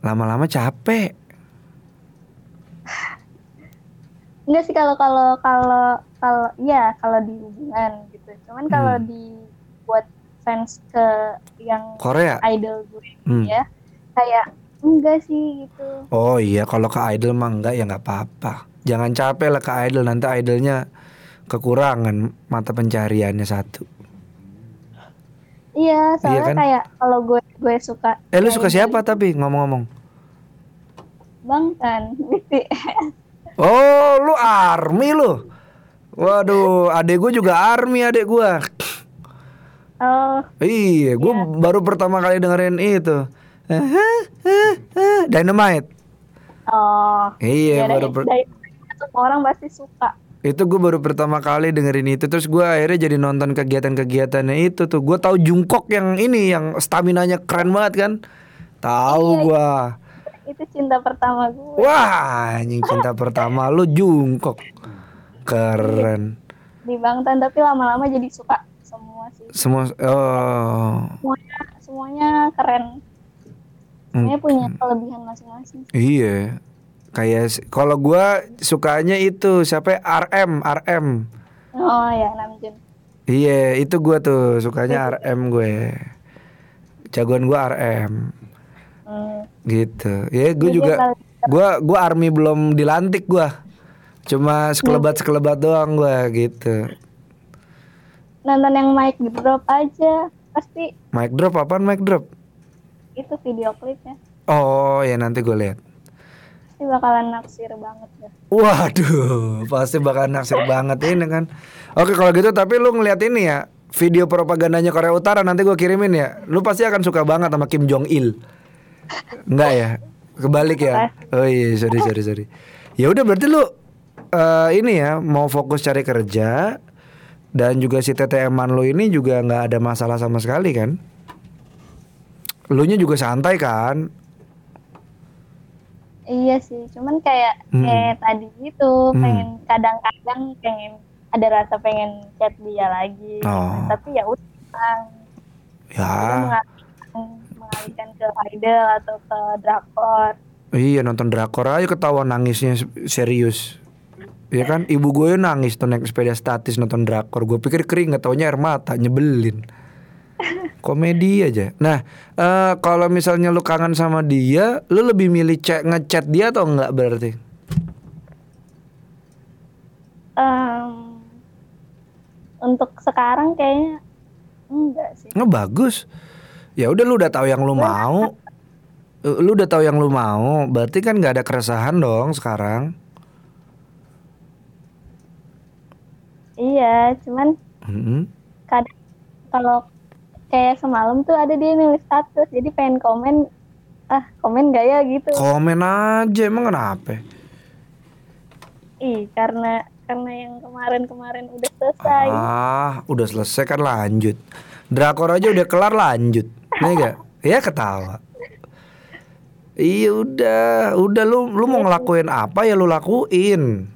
lama-lama capek. enggak sih kalau kalau kalau kalau ya kalau di hubungan gitu cuman kalau Hmm. dibuat fans ke yang Korea. idol gue Hmm. ya kayak enggak sih gitu Oh iya, kalau ke idol mah enggak ya nggak apa-apa. Jangan capek lah ke idol, nanti idolnya kekurangan mata pencariannya satu. iya soalnya kan? kayak kalau gue gue suka Eh lu suka siapa tapi ngomong-ngomong? bang kan BTS Oh lu army lu. Waduh, adek gue juga army adek gue. oh Iya, gue baru pertama kali dengerin itu. Dynamite. oh. Iya, ya, baru per- semua orang pasti suka. Itu gue baru pertama kali dengerin itu terus gue akhirnya jadi nonton kegiatan-kegiatannya itu tuh. Gue tahu Jungkook yang ini yang stamina nya keren banget kan? Tahu gue itu cinta pertama gue wah anjing cinta pertama lu Jungkook. Keren. Di Bangtan tapi lama-lama jadi suka semua sih. Semua oh. Semuanya semuanya keren semuanya punya kelebihan masing-masing iya Kayak kalau gua sukanya itu siapa ya? RM RM. Oh ya Namjoon. Iya, itu gua tuh sukanya RM gue. Jagoan gua RM Hmm. gitu. Ya gue juga gua gua army belum dilantik gua. Cuma sekelebat-sekelebat doang gua gitu. nonton yang mic drop aja pasti Mic drop apaan mic drop? Itu video klipnya Oh, ya nanti gue lihat. pasti bakalan naksir banget ya Waduh, pasti bakal naksir banget ini kan. Oke kalau gitu tapi lu ngeliat ini ya video propagandanya Korea Utara nanti gue kirimin ya. Lu pasti akan suka banget sama Kim Jong Il. Enggak ya? Kebalik ya? Oh iya sorry sorry sorry. Ya udah berarti lu eh, ini ya mau fokus cari kerja dan juga si TTM-an lu ini juga nggak ada masalah sama sekali kan? Lu nya juga santai kan? iya sih cuman kayak Hmm. kayak tadi gitu Hmm. pengen kadang-kadang pengen ada rasa pengen chat dia lagi Oh. tapi ya udah Kita Ya. mengalihkan, mengalihkan ke idol atau ke drakor Iya nonton drakor aja ketawa nangisnya se- serius. Iya kan ibu gue nangis tuh naik sepeda statis nonton drakor. Gue pikir kering nggak taunya air mata nyebelin. Komedi aja. Nah eh, kalau misalnya lu kangen sama dia, lu lebih milih chat ngechat dia atau enggak berarti? Em, untuk sekarang kayaknya enggak sih Nggak bagus. Ya udah lu udah tahu yang lu mau. Eh, Lu udah tahu yang lu mau, berarti kan nggak ada keresahan dong sekarang. iya cuman Mm-mm. kadang kalau kayak semalam tuh ada dia nulis status jadi pengen komen ah komen gak ya gitu Komen aja emang kenapa? ih karena karena yang kemarin-kemarin udah selesai Ah, udah selesai kan lanjut. Drakor aja udah kelar lanjut. Nih gak? Ya ketawa. Iya udah, udah lu lu mau ngelakuin apa ya lu lakuin.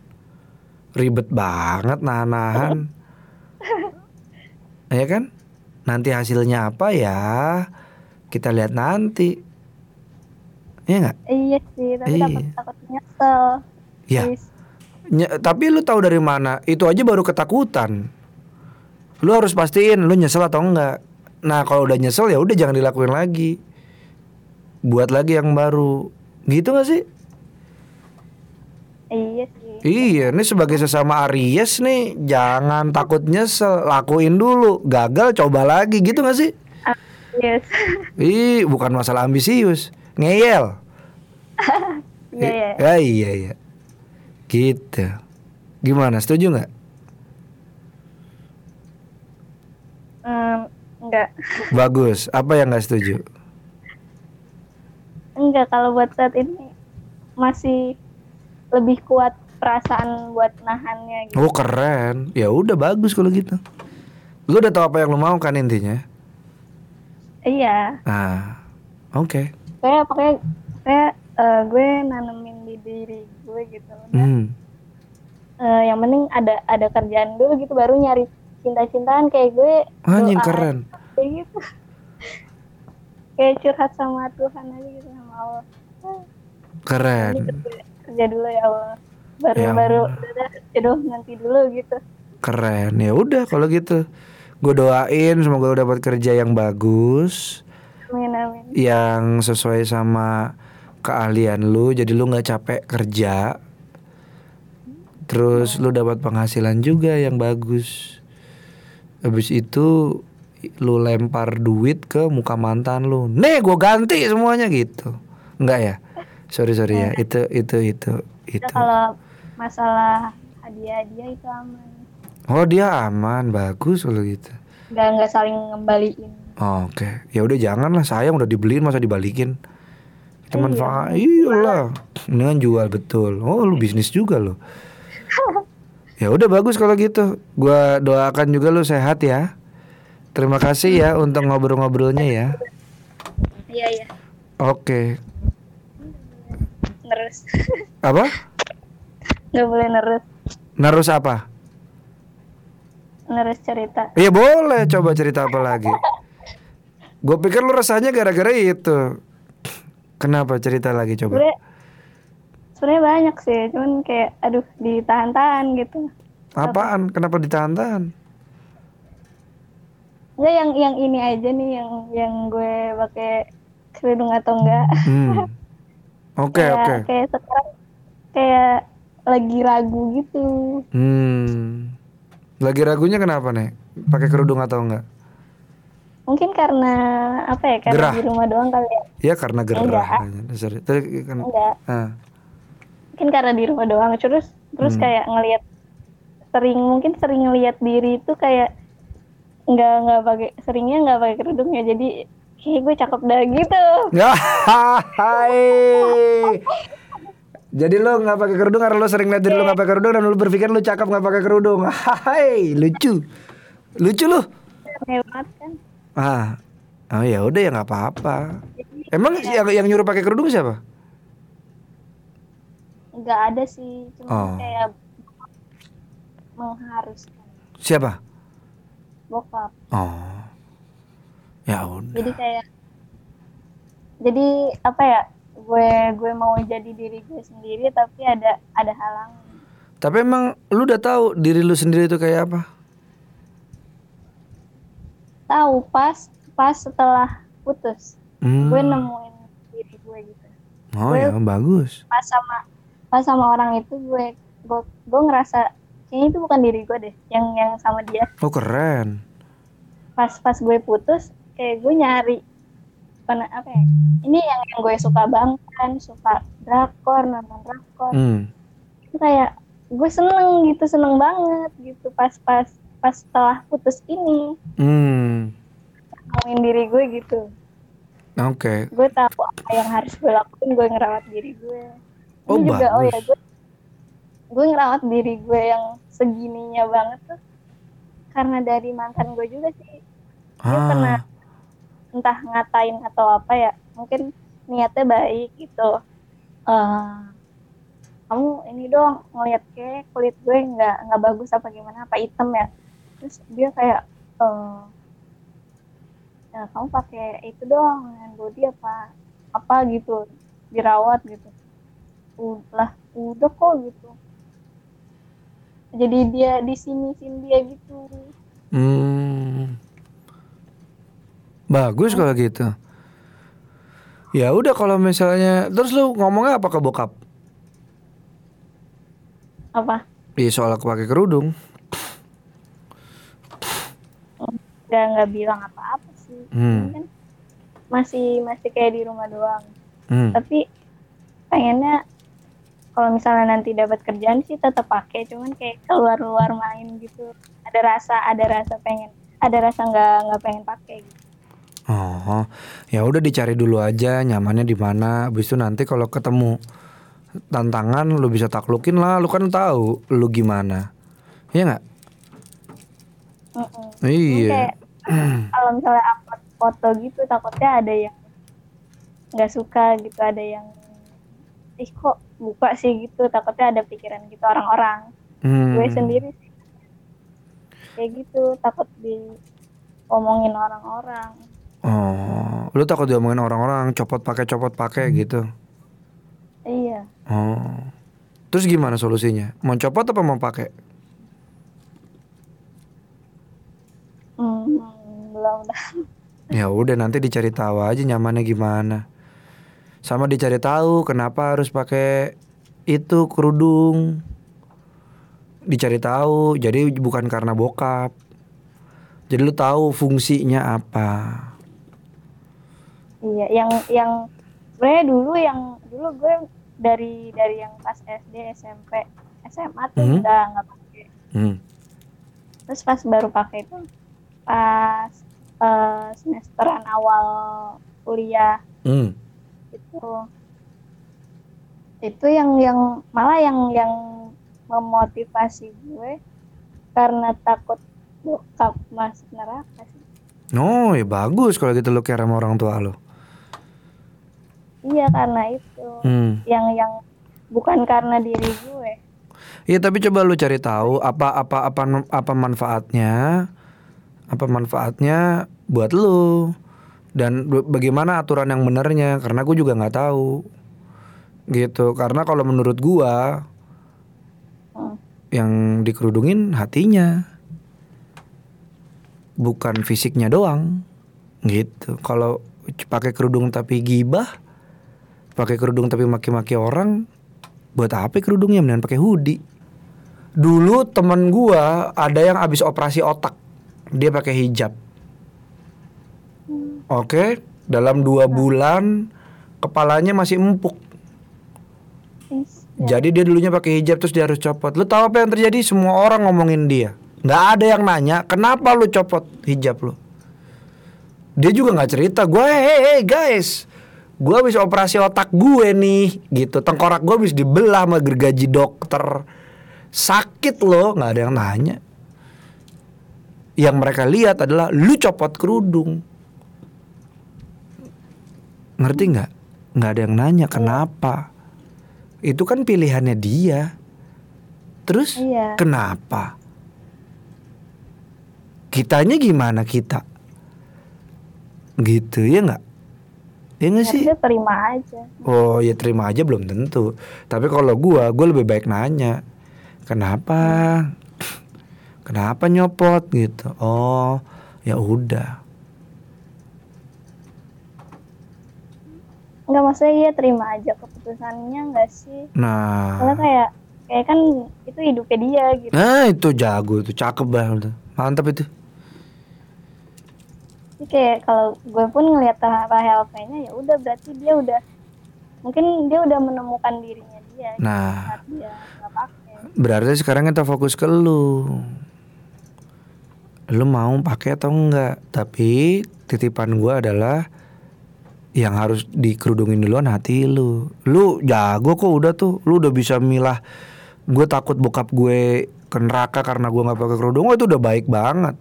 Ribet banget nahan-nahan. Ya kan? Nanti hasilnya apa ya? Kita lihat nanti. Iya nggak? iya sih tapi Iya. takut takut nyesel Ya. Please. Nye- tapi lu tahu dari mana? Itu aja baru ketakutan. Lu harus pastiin lu nyesel atau enggak. Nah, kalau udah nyesel ya udah jangan dilakuin lagi. Buat lagi yang baru. Gitu gak sih? iya sih Iya, ini sebagai sesama Aries nih, jangan takut nyesel, lakuin dulu. Gagal coba lagi, gitu gak sih? yes Ih, bukan masalah ambisius, ngeyel. iya iya Ya, iya iya. Gitu. Gimana? Setuju nggak? Enggak Bagus. Apa yang nggak setuju? enggak kalau buat saat ini masih lebih kuat perasaan buat nahannya gitu Oh keren. Ya udah bagus kalau gitu. Lu udah tahu apa yang lu mau kan intinya? iya Ah, oke. kayak pokoknya kayak eh, gue nanemin di diri gue gitu Hmm. Eh, yang penting ada ada kerjaan dulu gitu baru nyari cinta-cintaan kayak gue Anjing keren. kayak gitu kayak curhat sama Tuhan aja gitu sama Allah Keren. kerja, kerja dulu ya Allah baru Ya baru Allah. udah jodoh nanti dulu gitu Keren. Ya udah kalau gitu. Gue doain semoga lu dapat kerja yang bagus, amin amin yang sesuai sama keahlian lu. Jadi lu nggak capek kerja. Terus lu dapat penghasilan juga yang bagus. Habis itu lu lempar duit ke muka mantan lu. Nih gue ganti semuanya gitu. Enggak ya? Sorry sorry ya. Itu itu itu itu. kalau masalah hadiah-hadiah itu aman Oh dia aman, bagus kalau gitu. nggak nggak saling ngembaliin Oh, Oke, ya udah jangan lah sayang udah dibeliin masa dibalikin. Kita Iya, manfaat, iyalah. Kan jual betul. Oh lu bisnis juga lo. ya udah bagus kalau gitu. Gua doakan juga lu sehat ya. Terima kasih ya untuk ngobrol-ngobrolnya ya. iya iya Oke, nerus apa? Nggak boleh nerus Narus apa? nerus cerita Iya boleh, coba cerita apa lagi? Gue pikir lu rasanya gara-gara itu. Kenapa cerita lagi coba? gue sebenarnya banyak sih cuman kayak aduh ditahan-tahan gitu Apaan? Kenapa ditahan-tahan? Enggak yang yang ini aja nih yang yang gue pakai kerudung atau enggak Hmm. Oke kayak oke. kayak sekarang kayak lagi ragu gitu Hmm. Lagi ragunya kenapa nih? Pakai kerudung atau enggak? mungkin karena apa ya karena Gerah. di rumah doang kali ya Ya karena gerah. Enggak. Dasar. Tadi kan. enggak Ah. mungkin karena di rumah doang terus terus Hmm. kayak ngelihat sering mungkin sering ngelihat diri itu kayak nggak nggak pakai seringnya nggak pakai kerudung ya jadi kayak gue cakep dah gitu Ya, hai. Jadi lo nggak pakai kerudung karena lo sering lihat diri lo nggak pakai kerudung dan lo berpikir lo cakep nggak pakai kerudung. Hai, lucu, lucu lo. banget kan Ah, oh ya udah ya nggak apa-apa. Emang yang yang nyuruh pakai kerudung siapa? nggak ada sih cuma Oh. kayak mengharuskan Siapa? bokap Oh, ya udah. jadi kayak jadi apa ya gue gue mau jadi diri gue sendiri tapi ada ada halang Tapi emang lu udah tahu diri lu sendiri itu kayak apa? tahu pas pas setelah putus Hmm. gue nemuin diri gue gitu Oh ya bagus. pas sama pas sama orang itu gue gue gue ngerasa kayaknya itu bukan diri gue deh yang yang sama dia Oh keren. pas pas gue putus kayak gue nyari apa apa ya ini yang yang gue suka banget kan suka drakor nonton drakor Hmm. itu kayak gue seneng gitu seneng banget gitu pas pas pas setelah putus ini Hmm. ngomongin diri gue gitu Oke. gue tahu apa yang harus gue lakuin gue ngerawat diri gue ini Oh, juga oh ya gue gue ngerawat diri gue yang segininya banget tuh karena dari mantan gue juga sih dia pernah Ah. Entah ngatain atau apa ya mungkin niatnya baik gitu. Eh, kamu ini dong ngeliat kayak kulit gue nggak nggak bagus apa gimana apa hitam ya. Terus dia kayak eh ya, kamu pakai itu dong hand body apa apa gitu dirawat gitu. Udah udah kok gitu. Jadi dia di sini sini dia gitu. Hmm. Bagus kalau gitu. Ya udah kalau misalnya terus lu ngomongnya apa ke bokap? apa Iya soal aku pakai kerudung. nggak nggak bilang apa-apa sih Hmm. kan masih masih kayak di rumah doang Hmm. tapi pengennya kalau misalnya nanti dapat kerjaan sih tetap pakai cuman kayak keluar-luar main gitu ada rasa ada rasa pengen ada rasa nggak nggak pengen pakai gitu Oh, ya udah dicari dulu aja nyamannya di mana. Habis itu nanti kalau ketemu tantangan lu bisa taklukin lah. Lu kan tahu lu gimana. Iya nggak? Mm-mm. Iya. kayak kalau misalnya upload foto gitu takutnya ada yang nggak suka gitu ada yang ih kok buka sih gitu takutnya ada pikiran gitu orang-orang Hmm. gue sendiri sih kayak gitu takut di omongin orang-orang Oh, lu takut diomongin orang-orang copot pakai copot pakai gitu. iya Oh. Terus gimana solusinya? Mau copot apa mau pakai? hmm, belum Ya udah nanti dicari tahu aja nyamannya gimana. Sama dicari tahu kenapa harus pakai itu kerudung. Dicari tahu, jadi bukan karena bokap. Jadi lu tahu fungsinya apa. Iya yang yang sebenarnya dulu yang dulu gue dari dari yang pas SD SMP SMA tuh Hmm. udah nggak pakai Hmm. terus pas baru pakai itu pas eh, semesteran awal kuliah Hmm. itu itu yang yang malah yang yang memotivasi gue karena takut bokap masuk neraka sih Oh, ya bagus kalau gitu lu care sama orang tua lu. Iya karena itu. Hmm. yang yang bukan karena diri gue. Iya tapi coba lu cari tahu apa apa apa apa manfaatnya apa manfaatnya buat lu. Dan bagaimana aturan yang benernya karena gue juga nggak tahu. Gitu karena kalau menurut gua Hmm. yang dikerudungin hatinya. Bukan fisiknya doang. Gitu kalau pakai kerudung tapi gibah pakai kerudung tapi maki-maki orang buat apa kerudungnya mendingan pakai hoodie dulu temen gua ada yang habis operasi otak dia pakai hijab oke dalam dua bulan kepalanya masih empuk Is- jadi dia dulunya pakai hijab terus dia harus copot. Lu tahu apa yang terjadi? Semua orang ngomongin dia. nggak ada yang nanya kenapa lu copot hijab lu. Dia juga nggak cerita. Gue hey, hey guys, gue habis operasi otak gue nih, gitu. Tengkorak gue habis dibelah sama gergaji dokter. Sakit loh, nggak ada yang nanya. Yang mereka lihat adalah lu copot kerudung. Ngerti nggak? Nggak ada yang nanya kenapa. Itu kan pilihannya dia. Terus Iya. kenapa? Kitanya gimana kita? Gitu ya nggak? Ya nggak sih? Harusnya terima aja. Oh ya terima aja belum tentu. Tapi kalau gua, gua lebih baik nanya. Kenapa? Kenapa nyopot gitu? Oh, ya udah. Enggak maksudnya iya terima aja keputusannya enggak sih? Karena Nah, kayak kayak kan itu hidupnya dia gitu. nah itu jago itu, cakep banget, mantap itu. Jadi kayak kalau gue pun ngelihat Rahel nya ya udah berarti dia udah mungkin dia udah menemukan dirinya dia Nah, dia berarti sekarang kita fokus ke lu. Lu mau pakai atau enggak? Tapi titipan gua adalah yang harus dikerudungin duluan hati lu. Lu jago kok udah tuh. Lu udah bisa milah. Gue takut bokap gue ke neraka karena gua nggak pakai kerudung. Wah, itu udah baik banget.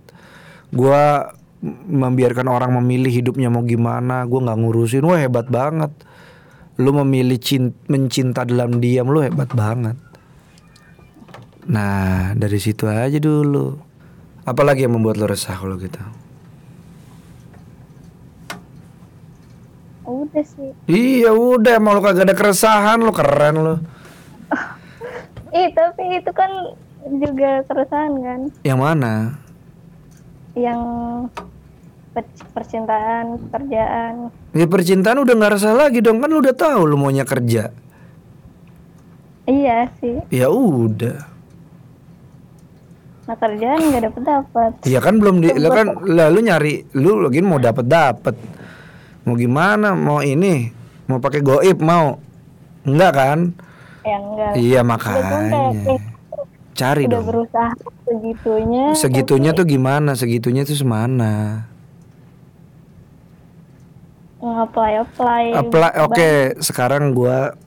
Gua m- membiarkan orang memilih hidupnya mau gimana. Gua nggak ngurusin. Wah hebat banget. Lu memilih cin- mencinta dalam diam. Lu hebat banget. Nah dari situ aja dulu. Apalagi yang membuat lo resah kalau gitu? Udah sih. Iya udah mau lo kagak ada keresahan lo keren lo. Ih tapi itu kan juga keresahan kan Yang mana? Yang per- percintaan, pekerjaan. Ya percintaan udah nggak resah lagi dong kan lo udah tahu lo maunya kerja. Iya sih. Ya udah. Nah kerjaan nggak dapet dapat. Iya kan belum di, lo kan lalu nyari lu lagi mau dapat dapat. Mau gimana? Mau ini? Mau pakai goib mau? Enggak kan? Ya enggak. Iya kan makanya. kayak Cari udah dong. berusaha segitunya. Segitunya tuh gimana? Segitunya tuh semana? Nge-apply apply. Apply oke, sekarang gua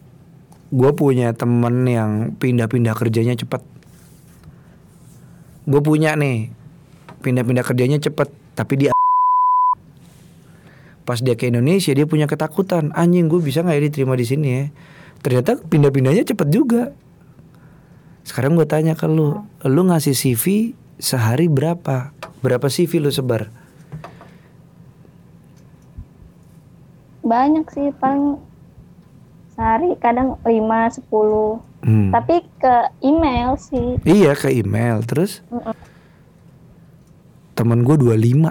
gua punya temen yang pindah-pindah kerjanya cepet. Gue punya nih pindah-pindah kerjanya cepet, tapi dia pas dia ke Indonesia dia punya ketakutan anjing gue bisa nggak ya diterima di sini ya ternyata pindah-pindahnya cepet juga sekarang gue tanya ke lu lu ngasih CV sehari berapa berapa CV lu sebar Banyak sih paling sehari kadang 5 10. Hmm. Tapi ke email sih. Iya ke email terus Mm-mm. temen gue 25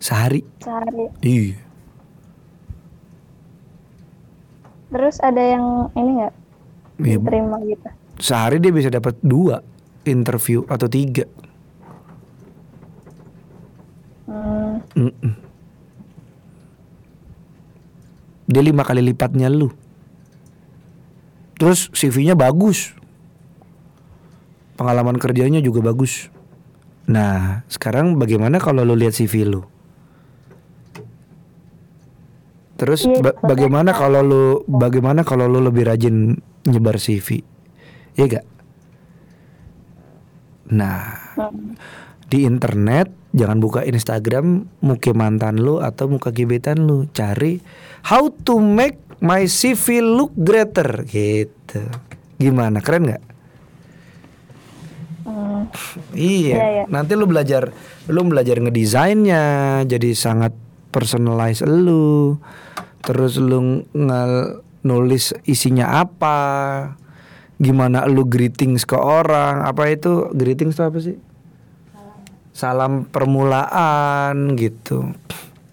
sehari. Sehari. Iya. Terus ada yang ini enggak Iya, diterima gitu. Sehari dia bisa dapat dua interview atau tiga. Hmm, Mm-mm. Dia lima kali lipatnya lu. Terus CV-nya bagus. Pengalaman kerjanya juga bagus. Nah, sekarang bagaimana kalau lu lihat CV lu? Terus Iya, ba- bagaimana kalau lu bagaimana kalau lu lebih rajin nyebar CV? Iya gak? Nah, hmm. di internet jangan buka Instagram muka mantan lu atau muka gebetan lu cari how to make my CV look greater gitu gimana keren nggak Hmm. iya Iya, iya. nanti lu belajar lu belajar ngedesainnya jadi sangat personalize lu terus lu nulis isinya apa gimana lu greetings ke orang apa itu greetings itu apa sih? Salam permulaan gitu.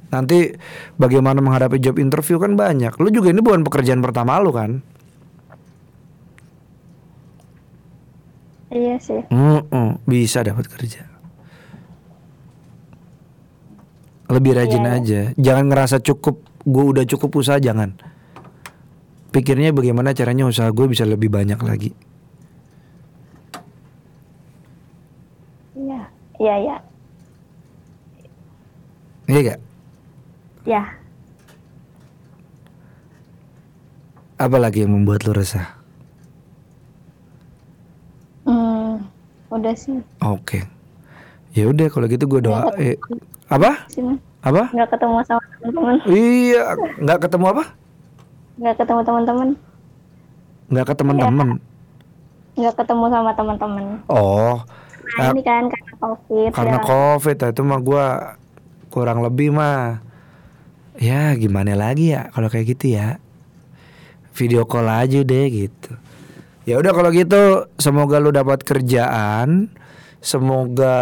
Nanti bagaimana menghadapi job interview kan banyak. Lu juga ini bukan pekerjaan pertama lu kan? Iya sih. Mm-mm, bisa dapat kerja lebih rajin Iya. aja jangan ngerasa cukup gue udah cukup usaha jangan pikirnya bagaimana caranya usaha gue bisa lebih banyak lagi Iya. Iya, iya. iya gak Ya. apa lagi yang membuat lu resah Hmm, udah sih. oke ya udah kalau gitu gue doa eh, apa Sini. apa Nggak ketemu sama teman-teman. iya nggak ketemu apa Nggak ketemu teman-teman. nggak ke teman-teman Nggak ketemu sama teman-teman. oh Nah, Ah, ini kan karena covid. karena ya. covid ah, itu mah gue kurang lebih mah ya gimana lagi ya kalau kayak gitu ya video call aja deh gitu ya udah kalau gitu semoga lu dapat kerjaan semoga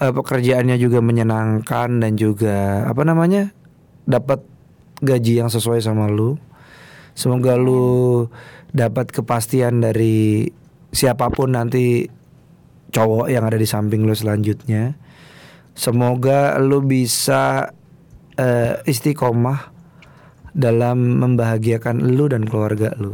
eh, pekerjaannya juga menyenangkan dan juga apa namanya dapat gaji yang sesuai sama lu semoga lu dapat kepastian dari siapa pun nanti cowok yang ada di samping lu selanjutnya. Semoga lu bisa eh, istiqomah dalam membahagiakan lu dan keluarga lu.